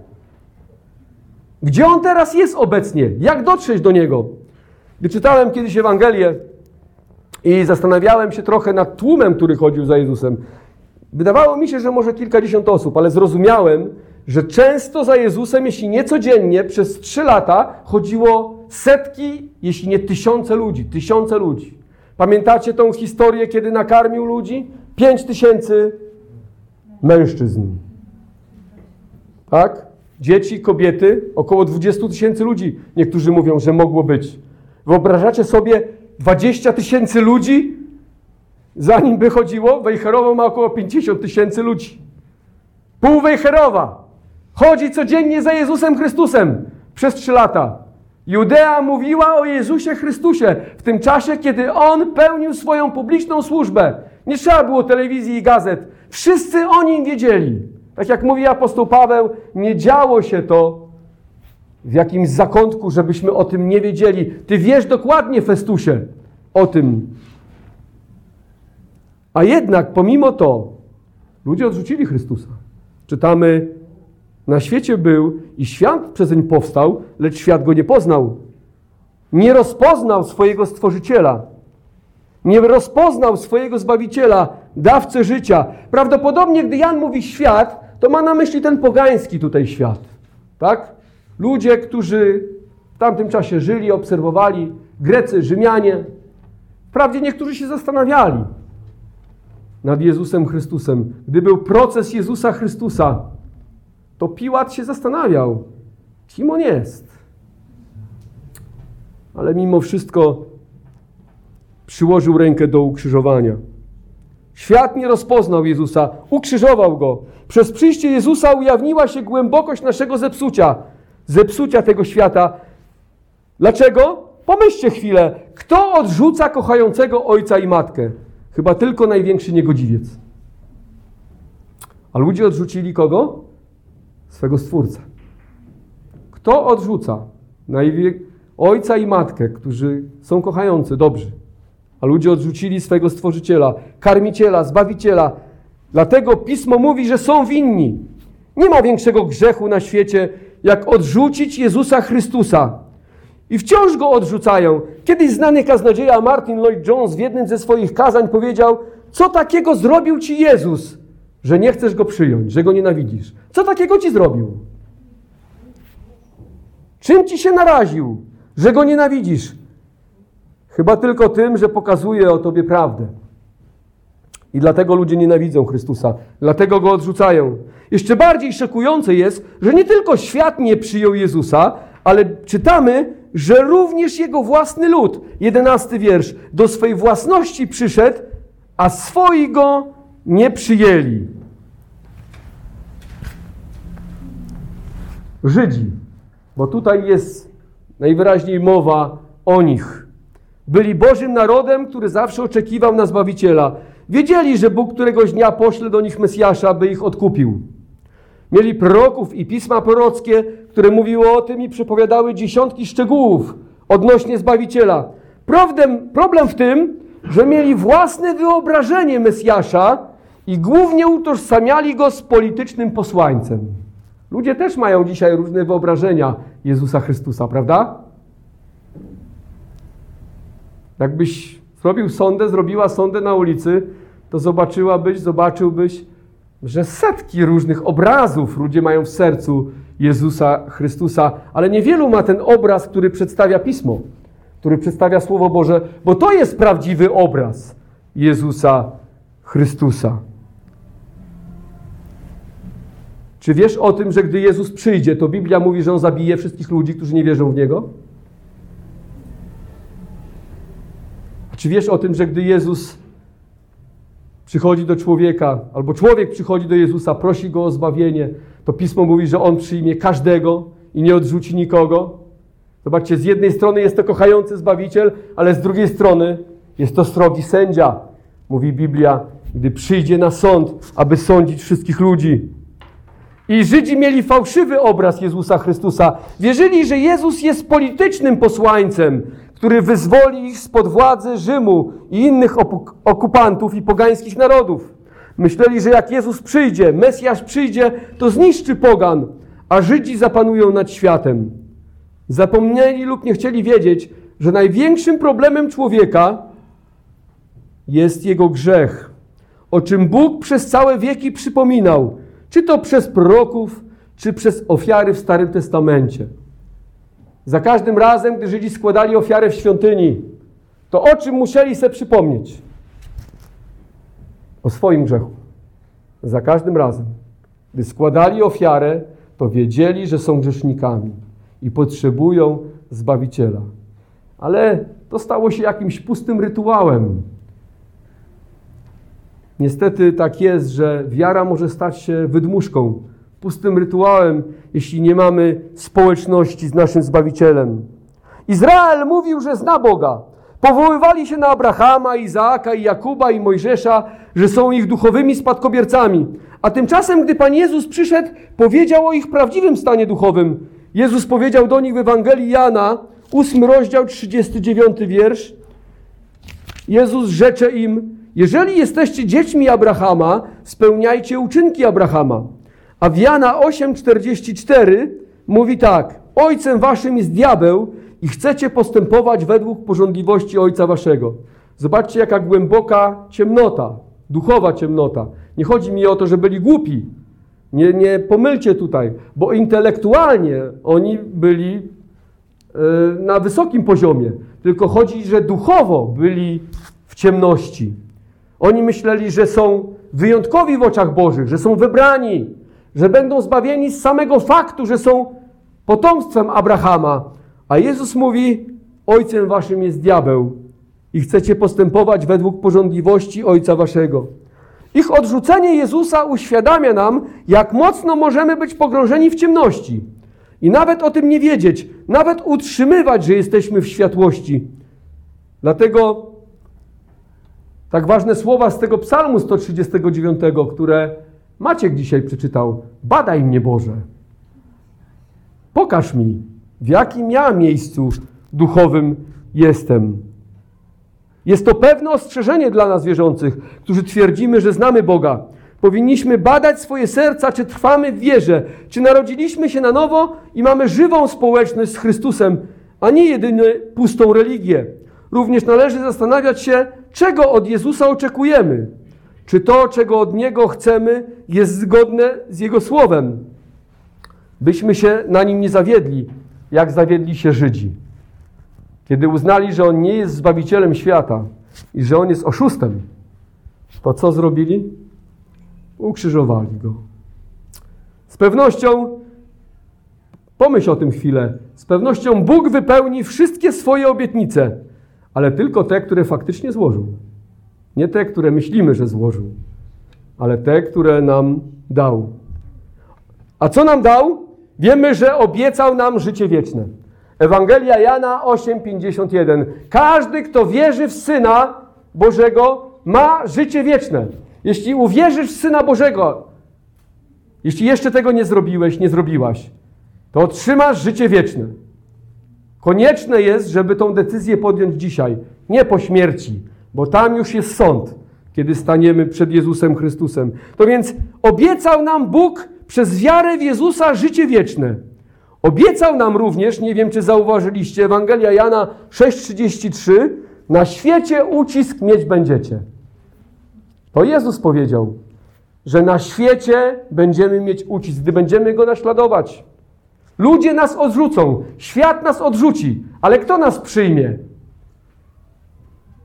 Gdzie on teraz jest obecnie? Jak dotrzeć do niego? Gdy czytałem kiedyś Ewangelię i zastanawiałem się trochę nad tłumem, który chodził za Jezusem, wydawało mi się, że może kilkadziesiąt osób, ale zrozumiałem, że często za Jezusem, jeśli nie codziennie, przez trzy lata chodziło setki, jeśli nie tysiące ludzi. Tysiące ludzi. Pamiętacie tą historię, kiedy nakarmił ludzi? Pięć tysięcy mężczyzn. Tak? Dzieci, kobiety, około 20 tysięcy ludzi. Niektórzy mówią, że mogło być. Wyobrażacie sobie 20 tysięcy ludzi? Zanim by chodziło, Wejherowo ma około 50 tysięcy ludzi. Pół Wejherowa chodzi codziennie za Jezusem Chrystusem przez trzy lata. Judea mówiła o Jezusie Chrystusie w tym czasie, kiedy On pełnił swoją publiczną służbę. Nie trzeba było telewizji i gazet. Wszyscy o Nim wiedzieli. Tak jak mówi apostoł Paweł, nie działo się to w jakimś zakątku, żebyśmy o tym nie wiedzieli. Ty wiesz dokładnie, Festusie, o tym. A jednak, pomimo to, ludzie odrzucili Chrystusa. Czytamy, na świecie był i świat przezeń powstał, lecz świat go nie poznał. Nie rozpoznał swojego Stworzyciela. Nie rozpoznał swojego Zbawiciela, dawcę życia. Prawdopodobnie, gdy Jan mówi świat, to ma na myśli ten pogański tutaj świat. Tak? Ludzie, którzy w tamtym czasie żyli, obserwowali, Grecy, Rzymianie. Wprawdzie niektórzy się zastanawiali nad Jezusem Chrystusem. Gdy był proces Jezusa Chrystusa, to Piłat się zastanawiał, kim on jest. Ale mimo wszystko przyłożył rękę do ukrzyżowania. Świat nie rozpoznał Jezusa, ukrzyżował go. Przez przyjście Jezusa ujawniła się głębokość naszego zepsucia, zepsucia tego świata. Dlaczego? Pomyślcie chwilę, kto odrzuca kochającego ojca i matkę? Chyba tylko największy niegodziwiec. A ludzie odrzucili kogo? Swego Stwórcę. Kto odrzuca ojca i matkę, którzy są kochający, dobrzy? A ludzie odrzucili swego Stworzyciela, Karmiciela, Zbawiciela. Dlatego Pismo mówi, że są winni. Nie ma większego grzechu na świecie, jak odrzucić Jezusa Chrystusa. I wciąż go odrzucają. Kiedyś znany kaznodzieja Martin Lloyd Jones w jednym ze swoich kazań powiedział: Co takiego zrobił ci Jezus, że nie chcesz go przyjąć, że go nienawidzisz? Co takiego ci zrobił? Czym ci się naraził, że go nienawidzisz? Chyba tylko tym, że pokazuje o tobie prawdę. I dlatego ludzie nienawidzą Chrystusa, dlatego go odrzucają. Jeszcze bardziej szokujące jest, że nie tylko świat nie przyjął Jezusa, ale czytamy, że również jego własny lud, jedenasty wiersz, do swej własności przyszedł, a swoi go nie przyjęli. Żydzi, bo tutaj jest najwyraźniej mowa o nich. Byli Bożym narodem, który zawsze oczekiwał na Zbawiciela. Wiedzieli, że Bóg któregoś dnia pośle do nich Mesjasza, by ich odkupił. Mieli proroków i pisma prorockie, które mówiły o tym i przepowiadały dziesiątki szczegółów odnośnie Zbawiciela. Problem, problem w tym, że mieli własne wyobrażenie Mesjasza i głównie utożsamiali go z politycznym posłańcem. Ludzie też mają dzisiaj różne wyobrażenia Jezusa Chrystusa, prawda? Jakbyś zrobił sondę, zrobiła sondę na ulicy, to zobaczyłabyś, zobaczyłbyś, że setki różnych obrazów ludzie mają w sercu Jezusa Chrystusa, ale niewielu ma ten obraz, który przedstawia Pismo, który przedstawia Słowo Boże, bo to jest prawdziwy obraz Jezusa Chrystusa. Czy wiesz o tym, że gdy Jezus przyjdzie, to Biblia mówi, że On zabije wszystkich ludzi, którzy nie wierzą w Niego? Czy wiesz o tym, że gdy Jezus przychodzi do człowieka, albo człowiek przychodzi do Jezusa, prosi go o zbawienie, to Pismo mówi, że On przyjmie każdego i nie odrzuci nikogo? Zobaczcie, z jednej strony jest to kochający Zbawiciel, ale z drugiej strony jest to srogi sędzia, mówi Biblia, gdy przyjdzie na sąd, aby sądzić wszystkich ludzi. I Żydzi mieli fałszywy obraz Jezusa Chrystusa. Wierzyli, że Jezus jest politycznym posłańcem, który wyzwoli ich spod władzy Rzymu i innych okupantów i pogańskich narodów. Myśleli, że jak Jezus przyjdzie, Mesjasz przyjdzie, to zniszczy pogan, a Żydzi zapanują nad światem. Zapomnieli lub nie chcieli wiedzieć, że największym problemem człowieka jest jego grzech, o czym Bóg przez całe wieki przypominał, czy to przez proroków, czy przez ofiary w Starym Testamencie. Za każdym razem, gdy Żydzi składali ofiarę w świątyni, to o czym musieli sobie przypomnieć? O swoim grzechu. Za każdym razem, gdy składali ofiarę, to wiedzieli, że są grzesznikami i potrzebują Zbawiciela. Ale to stało się jakimś pustym rytuałem. Niestety tak jest, że wiara może stać się wydmuszką pustym rytuałem, jeśli nie mamy społeczności z naszym Zbawicielem. Izrael mówił, że zna Boga. Powoływali się na Abrahama, Izaaka i Jakuba i Mojżesza, że są ich duchowymi spadkobiercami. A tymczasem, gdy Pan Jezus przyszedł, powiedział o ich prawdziwym stanie duchowym. Jezus powiedział do nich w Ewangelii Jana, 8 rozdział, 39 wiersz. Jezus rzecze im, jeżeli jesteście dziećmi Abrahama, spełniajcie uczynki Abrahama. A w Jana 8,44 mówi tak, Ojcem waszym jest diabeł i chcecie postępować według porządliwości Ojca waszego. Zobaczcie, jaka głęboka ciemnota, duchowa ciemnota. Nie chodzi mi o to, że byli głupi. Nie, nie pomylcie tutaj, bo intelektualnie oni byli e, na wysokim poziomie. Tylko chodzi, że duchowo byli w ciemności. Oni myśleli, że są wyjątkowi w oczach Bożych, że są wybrani, że będą zbawieni z samego faktu, że są potomstwem Abrahama. A Jezus mówi: Ojcem waszym jest diabeł i chcecie postępować według porządliwości Ojca waszego. Ich odrzucenie Jezusa uświadamia nam, jak mocno możemy być pogrążeni w ciemności i nawet o tym nie wiedzieć, nawet utrzymywać, że jesteśmy w światłości. Dlatego tak ważne słowa z tego Psalmu 139, które Maciek dzisiaj przeczytał. Badaj mnie, Boże. Pokaż mi, w jakim ja miejscu duchowym jestem. Jest to pewne ostrzeżenie dla nas wierzących, którzy twierdzimy, że znamy Boga. Powinniśmy badać swoje serca, czy trwamy w wierze, czy narodziliśmy się na nowo i mamy żywą społeczność z Chrystusem, a nie jedynie pustą religię. Również należy zastanawiać się, czego od Jezusa oczekujemy. Czy to, czego od Niego chcemy, jest zgodne z Jego słowem? Byśmy się na nim nie zawiedli, jak zawiedli się Żydzi. Kiedy uznali, że On nie jest Zbawicielem świata i że On jest oszustem, to co zrobili? Ukrzyżowali Go. Z pewnością, pomyśl o tym chwilę, z pewnością Bóg wypełni wszystkie swoje obietnice, ale tylko te, które faktycznie złożył. Nie te, które myślimy, że złożył, ale te, które nam dał. A co nam dał? Wiemy, że obiecał nam życie wieczne. Ewangelia Jana 8:51. Każdy, kto wierzy w Syna Bożego, ma życie wieczne. Jeśli uwierzysz w Syna Bożego, jeśli jeszcze tego nie zrobiłeś, nie zrobiłaś, to otrzymasz życie wieczne. Konieczne jest, żeby tą decyzję podjąć dzisiaj, nie po śmierci, bo tam już jest sąd, kiedy staniemy przed Jezusem Chrystusem. To więc obiecał nam Bóg przez wiarę w Jezusa życie wieczne. Obiecał nam również, nie wiem czy zauważyliście, Ewangelia Jana 6,33, na świecie ucisk mieć będziecie. To Jezus powiedział, że na świecie będziemy mieć ucisk, gdy będziemy Go naśladować. Ludzie nas odrzucą, świat nas odrzuci, ale kto nas przyjmie?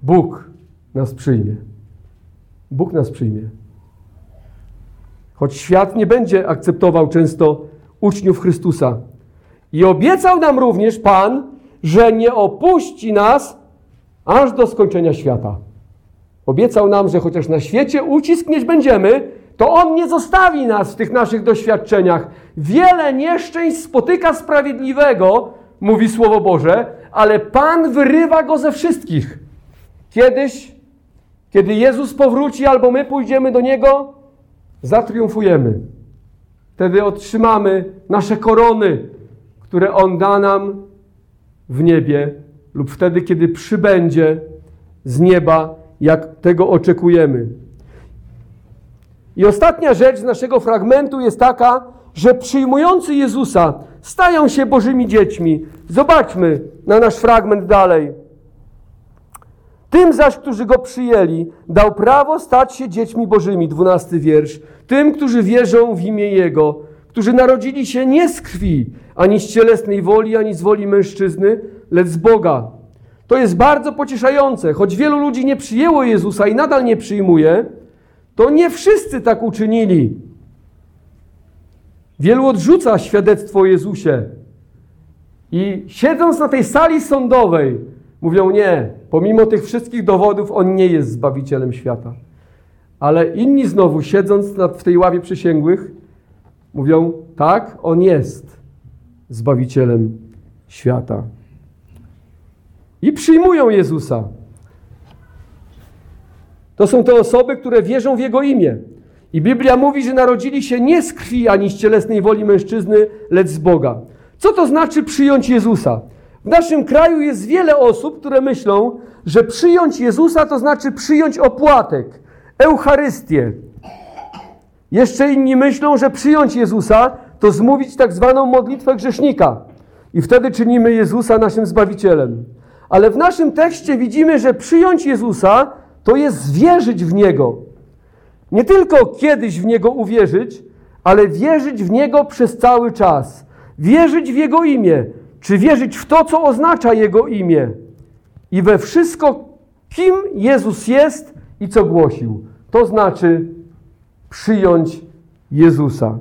Bóg nas przyjmie. Bóg nas przyjmie. Choć świat nie będzie akceptował często uczniów Chrystusa. I obiecał nam również Pan, że nie opuści nas aż do skończenia świata. Obiecał nam, że chociaż na świecie ucisk będziemy, to On nie zostawi nas w tych naszych doświadczeniach. Wiele nieszczęść spotyka sprawiedliwego, mówi Słowo Boże, ale Pan wyrywa go ze wszystkich. Kiedyś, kiedy Jezus powróci albo my pójdziemy do Niego, zatriumfujemy. Wtedy otrzymamy nasze korony, które On da nam w niebie, lub wtedy, kiedy przybędzie z nieba, jak tego oczekujemy. I ostatnia rzecz z naszego fragmentu jest taka, że przyjmujący Jezusa stają się Bożymi dziećmi. Zobaczmy na nasz fragment dalej. Tym zaś, którzy go przyjęli, dał prawo stać się dziećmi Bożymi, dwunasty wiersz. Tym, którzy wierzą w imię Jego, którzy narodzili się nie z krwi, ani z cielesnej woli, ani z woli mężczyzny, lecz z Boga. To jest bardzo pocieszające, choć wielu ludzi nie przyjęło Jezusa i nadal nie przyjmuje, to nie wszyscy tak uczynili. Wielu odrzuca świadectwo o Jezusie. I siedząc na tej sali sądowej, mówią nie, pomimo tych wszystkich dowodów, on nie jest zbawicielem świata. Ale inni znowu, siedząc w tej ławie przysięgłych, mówią tak, on jest zbawicielem świata. i przyjmują Jezusa. To są te osoby, które wierzą w Jego imię. I Biblia mówi, że narodzili się nie z krwi ani z cielesnej woli mężczyzny, lecz z Boga. Co to znaczy przyjąć Jezusa? W naszym kraju jest wiele osób, które myślą, że przyjąć Jezusa to znaczy przyjąć opłatek, Eucharystię. Jeszcze inni myślą, że przyjąć Jezusa to zmówić tak zwaną modlitwę grzesznika. I wtedy czynimy Jezusa naszym Zbawicielem. Ale w naszym tekście widzimy, że przyjąć Jezusa to jest wierzyć w Niego. Nie tylko kiedyś w Niego uwierzyć, ale wierzyć w Niego przez cały czas. Wierzyć w Jego imię, czy wierzyć w to, co oznacza Jego imię. I we wszystko, kim Jezus jest i co głosił. To znaczy przyjąć Jezusa.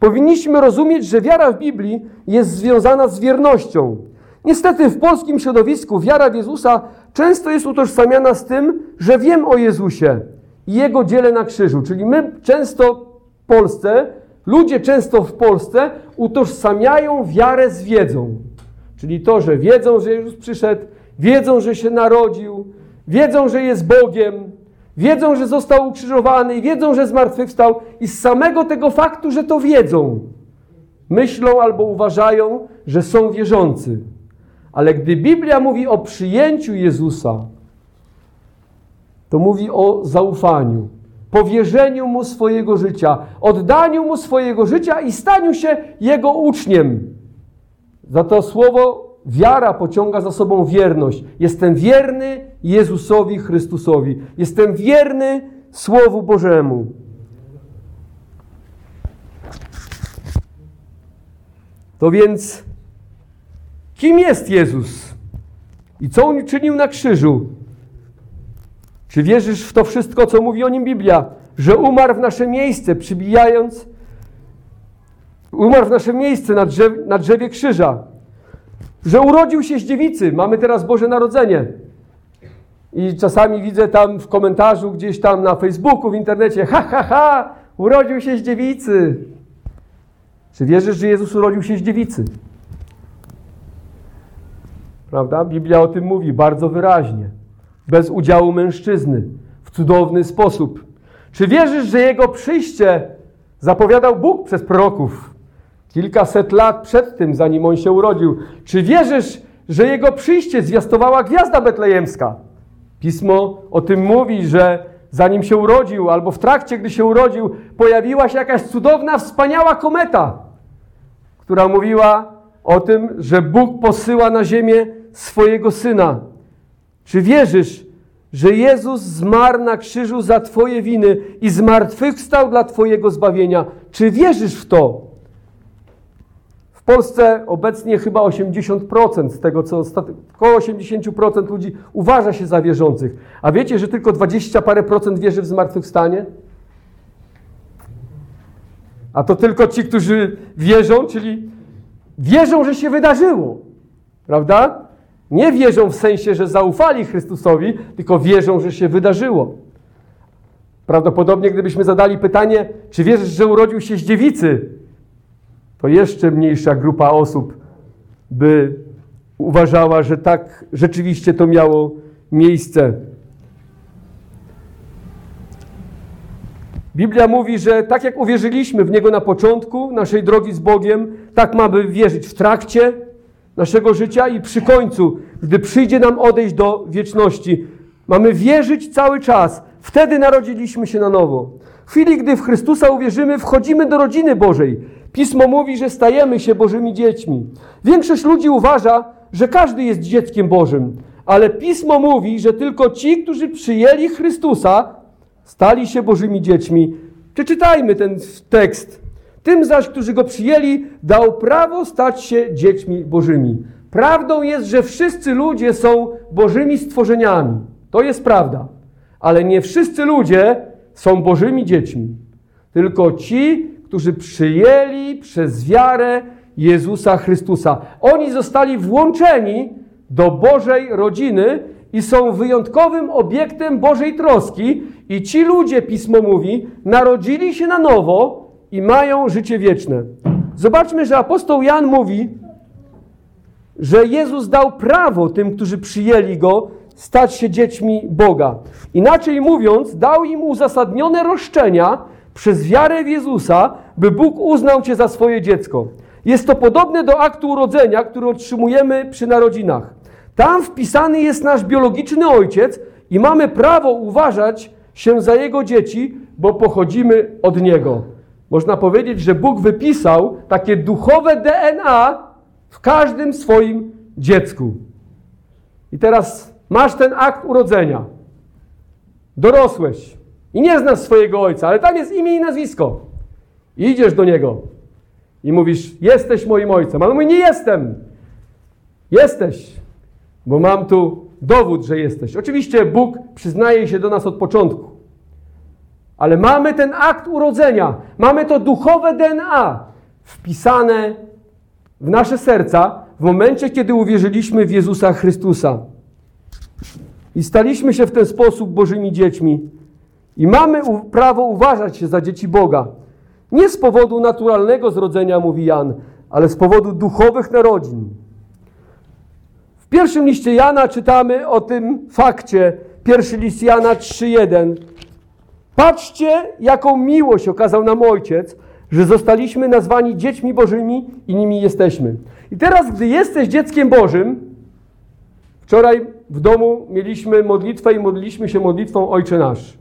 Powinniśmy rozumieć, że wiara w Biblii jest związana z wiernością. Niestety w polskim środowisku wiara w Jezusa często jest utożsamiana z tym, że wiem o Jezusie i Jego dziele na krzyżu. Czyli my często w Polsce, ludzie często w Polsce utożsamiają wiarę z wiedzą. Czyli to, że wiedzą, że Jezus przyszedł, wiedzą, że się narodził, wiedzą, że jest Bogiem, wiedzą, że został ukrzyżowany wiedzą, że zmartwychwstał i z samego tego faktu, że to wiedzą, myślą albo uważają, że są wierzący. Ale gdy Biblia mówi o przyjęciu Jezusa, to mówi o zaufaniu, powierzeniu Mu swojego życia, oddaniu Mu swojego życia i staniu się Jego uczniem. Za to słowo wiara pociąga za sobą wierność. Jestem wierny Jezusowi Chrystusowi. Jestem wierny Słowu Bożemu. To więc Kim jest Jezus? I co On czynił na krzyżu? Czy wierzysz w to wszystko, co mówi o Nim Biblia? Że umarł w nasze miejsce, przybijając, umarł w nasze miejsce na drzewie, na drzewie krzyża. Że urodził się z dziewicy. Mamy teraz Boże Narodzenie. I czasami widzę tam w komentarzu gdzieś tam na Facebooku, w internecie, ha, ha, ha, urodził się z dziewicy. Czy wierzysz, że Jezus urodził się z dziewicy? Prawda? Biblia o tym mówi bardzo wyraźnie. Bez udziału mężczyzny, w cudowny sposób. Czy wierzysz, że jego przyjście zapowiadał Bóg przez proroków kilkaset lat przed tym, zanim on się urodził? Czy wierzysz, że jego przyjście zwiastowała gwiazda betlejemska? Pismo o tym mówi, że zanim się urodził, albo w trakcie, gdy się urodził, pojawiła się jakaś cudowna, wspaniała kometa, która mówiła o tym, że Bóg posyła na ziemię swojego Syna. Czy wierzysz, że Jezus zmarł na krzyżu za Twoje winy i zmartwychwstał dla Twojego zbawienia? Czy wierzysz w to? W Polsce obecnie chyba 80% z tego, co około 80% ludzi uważa się za wierzących. A wiecie, że tylko 20 parę procent wierzy w zmartwychwstanie? A to tylko ci, którzy wierzą, czyli wierzą, że się wydarzyło. Prawda? Nie wierzą w sensie, że zaufali Chrystusowi, tylko wierzą, że się wydarzyło. Prawdopodobnie, gdybyśmy zadali pytanie, czy wierzysz, że urodził się z dziewicy, to jeszcze mniejsza grupa osób by uważała, że tak rzeczywiście to miało miejsce. Biblia mówi, że tak jak uwierzyliśmy w Niego na początku naszej drogi z Bogiem, tak mamy wierzyć w trakcie, naszego życia i przy końcu, gdy przyjdzie nam odejść do wieczności. Mamy wierzyć cały czas. Wtedy narodziliśmy się na nowo. W chwili, gdy w Chrystusa uwierzymy, wchodzimy do rodziny Bożej. Pismo mówi, że stajemy się Bożymi dziećmi. Większość ludzi uważa, że każdy jest dzieckiem Bożym, ale Pismo mówi, że tylko ci, którzy przyjęli Chrystusa, stali się Bożymi dziećmi. Przeczytajmy ten tekst tym zaś, którzy go przyjęli, dał prawo stać się dziećmi Bożymi. Prawdą jest, że wszyscy ludzie są Bożymi stworzeniami. To jest prawda. Ale nie wszyscy ludzie są Bożymi dziećmi. Tylko ci, którzy przyjęli przez wiarę Jezusa Chrystusa. Oni zostali włączeni do Bożej rodziny i są wyjątkowym obiektem Bożej troski. I ci ludzie, pismo mówi, narodzili się na nowo i mają życie wieczne. Zobaczmy, że apostoł Jan mówi że Jezus dał prawo tym, którzy przyjęli Go, stać się dziećmi Boga. Inaczej mówiąc, dał im uzasadnione roszczenia przez wiarę w Jezusa, by Bóg uznał Cię za swoje dziecko. Jest to podobne do aktu urodzenia, który otrzymujemy przy narodzinach. Tam wpisany jest nasz biologiczny ojciec i mamy prawo uważać się za jego dzieci, bo pochodzimy od niego. Można powiedzieć, że Bóg wypisał takie duchowe DNA w każdym swoim dziecku. I teraz masz ten akt urodzenia. Dorosłeś i nie znasz swojego ojca, ale tam jest imię i nazwisko. I idziesz do niego i mówisz: Jesteś moim ojcem. Ale on mówi: Nie jestem. Jesteś, bo mam tu dowód, że jesteś. Oczywiście Bóg przyznaje się do nas od początku. Ale mamy ten akt urodzenia, mamy to duchowe DNA wpisane w nasze serca w momencie, kiedy uwierzyliśmy w Jezusa Chrystusa. I staliśmy się w ten sposób Bożymi dziećmi. I mamy prawo uważać się za dzieci Boga. Nie z powodu naturalnego zrodzenia, mówi Jan, ale z powodu duchowych narodzin. W pierwszym liście Jana czytamy o tym fakcie. Pierwszy list Jana 3:1. Patrzcie, jaką miłość okazał nam Ojciec, że zostaliśmy nazwani dziećmi Bożymi i nimi jesteśmy. I teraz, gdy jesteś dzieckiem Bożym, wczoraj w domu mieliśmy modlitwę i modliliśmy się modlitwą Ojcze Nasz.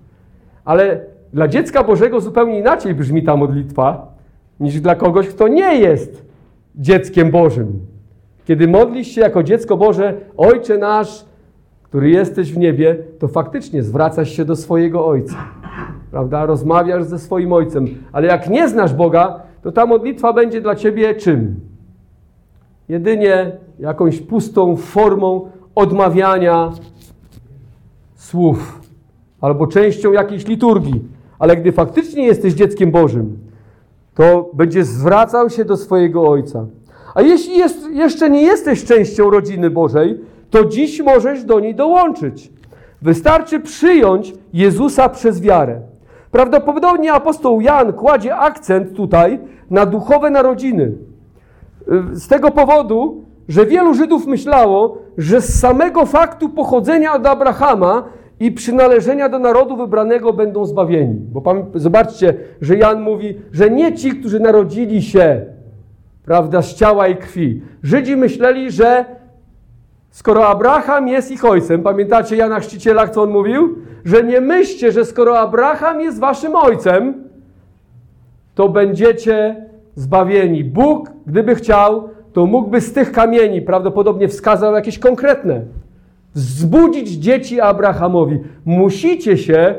Ale dla dziecka Bożego zupełnie inaczej brzmi ta modlitwa, niż dla kogoś, kto nie jest dzieckiem Bożym. Kiedy modlisz się jako dziecko Boże, Ojcze Nasz, który jesteś w niebie, to faktycznie zwracasz się do swojego Ojca prawda? Rozmawiasz ze swoim ojcem. Ale jak nie znasz Boga, to ta modlitwa będzie dla ciebie czym? Jedynie jakąś pustą formą odmawiania słów albo częścią jakiejś liturgii. Ale gdy faktycznie jesteś dzieckiem Bożym, to będziesz zwracał się do swojego ojca. A jeśli jest, jeszcze nie jesteś częścią rodziny Bożej, to dziś możesz do niej dołączyć. Wystarczy przyjąć Jezusa przez wiarę. Prawdopodobnie apostoł Jan kładzie akcent tutaj na duchowe narodziny. Z tego powodu, że wielu Żydów myślało, że z samego faktu pochodzenia od Abrahama i przynależenia do narodu wybranego będą zbawieni. Bo zobaczcie, że Jan mówi, że nie ci, którzy narodzili się, prawda, z ciała i krwi. Żydzi myśleli, że skoro Abraham jest ich ojcem, pamiętacie Jana Chrzciciela, co on mówił? że nie myślcie, że skoro Abraham jest waszym ojcem, to będziecie zbawieni. Bóg, gdyby chciał, to mógłby z tych kamieni, prawdopodobnie wskazał jakieś konkretne, wzbudzić dzieci Abrahamowi. Musicie się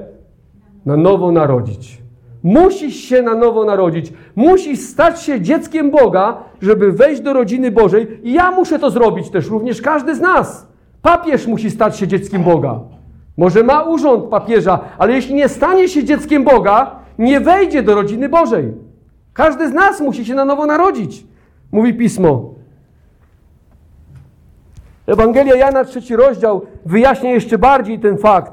na nowo narodzić. Musisz się na nowo narodzić. Musisz stać się dzieckiem Boga, żeby wejść do rodziny Bożej. I ja muszę to zrobić też, również każdy z nas. Papież musi stać się dzieckiem Boga. Może ma urząd papieża, ale jeśli nie stanie się dzieckiem Boga, nie wejdzie do rodziny Bożej. Każdy z nas musi się na nowo narodzić, mówi pismo. Ewangelia Jana, trzeci rozdział, wyjaśnia jeszcze bardziej ten fakt.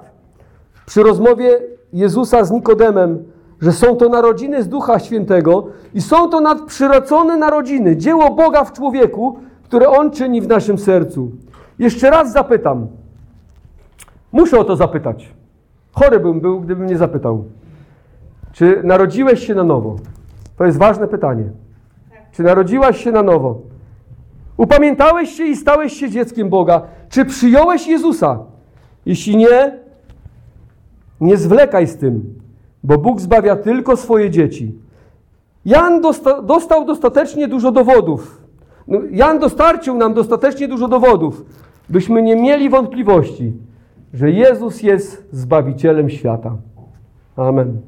Przy rozmowie Jezusa z Nikodemem, że są to narodziny z Ducha Świętego i są to nadprzyrodzone narodziny, dzieło Boga w człowieku, które On czyni w naszym sercu. Jeszcze raz zapytam, Muszę o to zapytać. Chory bym był, gdybym nie zapytał. Czy narodziłeś się na nowo? To jest ważne pytanie. Czy narodziłaś się na nowo? Upamiętałeś się i stałeś się dzieckiem Boga? Czy przyjąłeś Jezusa? Jeśli nie, nie zwlekaj z tym, bo Bóg zbawia tylko swoje dzieci. Jan dosta dostał dostatecznie dużo dowodów. No, Jan dostarczył nam dostatecznie dużo dowodów, byśmy nie mieli wątpliwości że Jezus jest Zbawicielem świata. Amen.